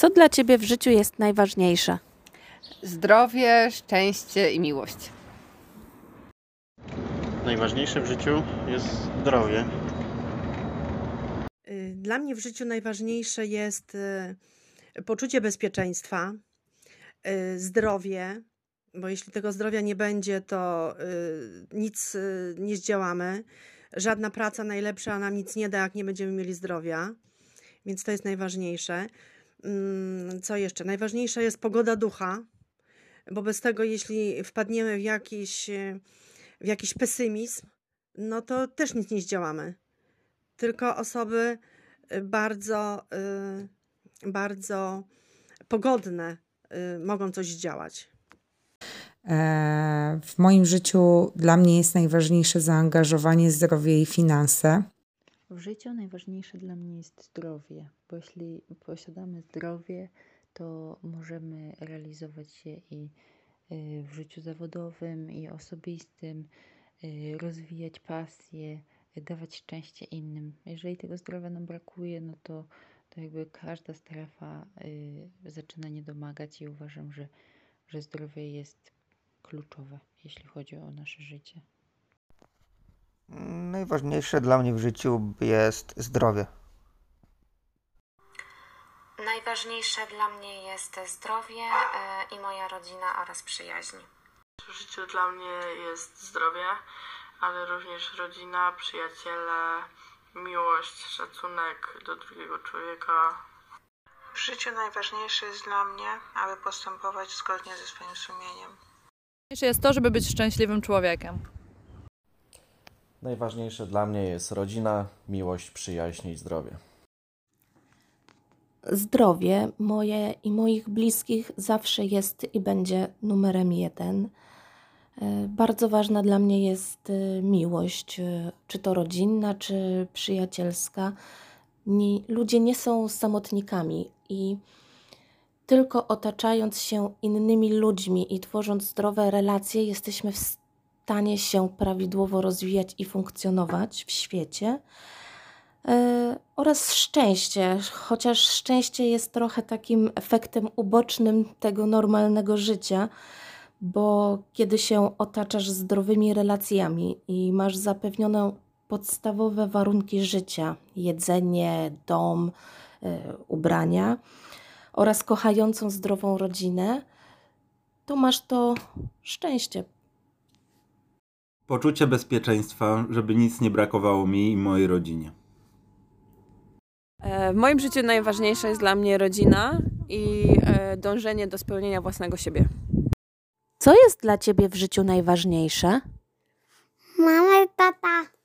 Co dla Ciebie w życiu jest najważniejsze? Zdrowie, szczęście i miłość. Najważniejsze w życiu jest zdrowie. Y, Dla mnie w życiu najważniejsze jest y, poczucie bezpieczeństwa, y, zdrowie, bo jeśli tego zdrowia nie będzie, to nic nie zdziałamy. Żadna praca najlepsza nam nic nie da, jak nie będziemy mieli zdrowia, więc to jest najważniejsze. Mm, Co jeszcze? Najważniejsza jest pogoda ducha, bo bez tego, jeśli wpadniemy w jakiś, y, w jakiś pesymizm, no to też nic nie zdziałamy tylko osoby y, bardzo, y, bardzo pogodne mogą coś zdziałać. E, W moim życiu dla mnie jest najważniejsze zaangażowanie, zdrowie i finanse. W życiu najważniejsze dla mnie jest zdrowie, bo jeśli posiadamy zdrowie, to możemy realizować się i y, w życiu zawodowym, i osobistym, y, rozwijać pasje, dawać szczęście innym. Jeżeli tego zdrowia nam brakuje, no to, to jakby każda strefa y, zaczyna niedomagać i uważam, że, że zdrowie jest kluczowe, jeśli chodzi o nasze życie. Najważniejsze dla mnie w życiu jest zdrowie. Najważniejsze dla mnie jest zdrowie e, i moja rodzina oraz przyjaźń. W życiu dla mnie jest zdrowie, ale również rodzina, przyjaciele, miłość, szacunek do drugiego człowieka. W życiu najważniejsze jest dla mnie, aby postępować zgodnie ze swoim sumieniem. Najważniejsze jest to, żeby być szczęśliwym człowiekiem. Najważniejsze dla mnie jest rodzina, miłość, przyjaźń i zdrowie. Zdrowie moje i moich bliskich zawsze jest i będzie numerem jeden. E, Bardzo ważna dla mnie jest e, miłość, e, czy to rodzinna, czy przyjacielska. Ludzie nie są samotnikami i tylko otaczając się innymi ludźmi i tworząc zdrowe relacje, jesteśmy w stanie się prawidłowo rozwijać i funkcjonować w świecie. E, oraz szczęście, chociaż szczęście jest trochę takim efektem ubocznym tego normalnego życia, bo kiedy się otaczasz zdrowymi relacjami i masz zapewnione podstawowe warunki życia jedzenie, dom, e, ubrania oraz kochającą zdrową rodzinę to masz to szczęście. Poczucie bezpieczeństwa, żeby nic nie brakowało mi i mojej rodzinie. E, w moim życiu najważniejsza jest dla mnie rodzina i e, dążenie do spełnienia własnego siebie. Co jest dla ciebie w życiu najważniejsze? Mama i tata.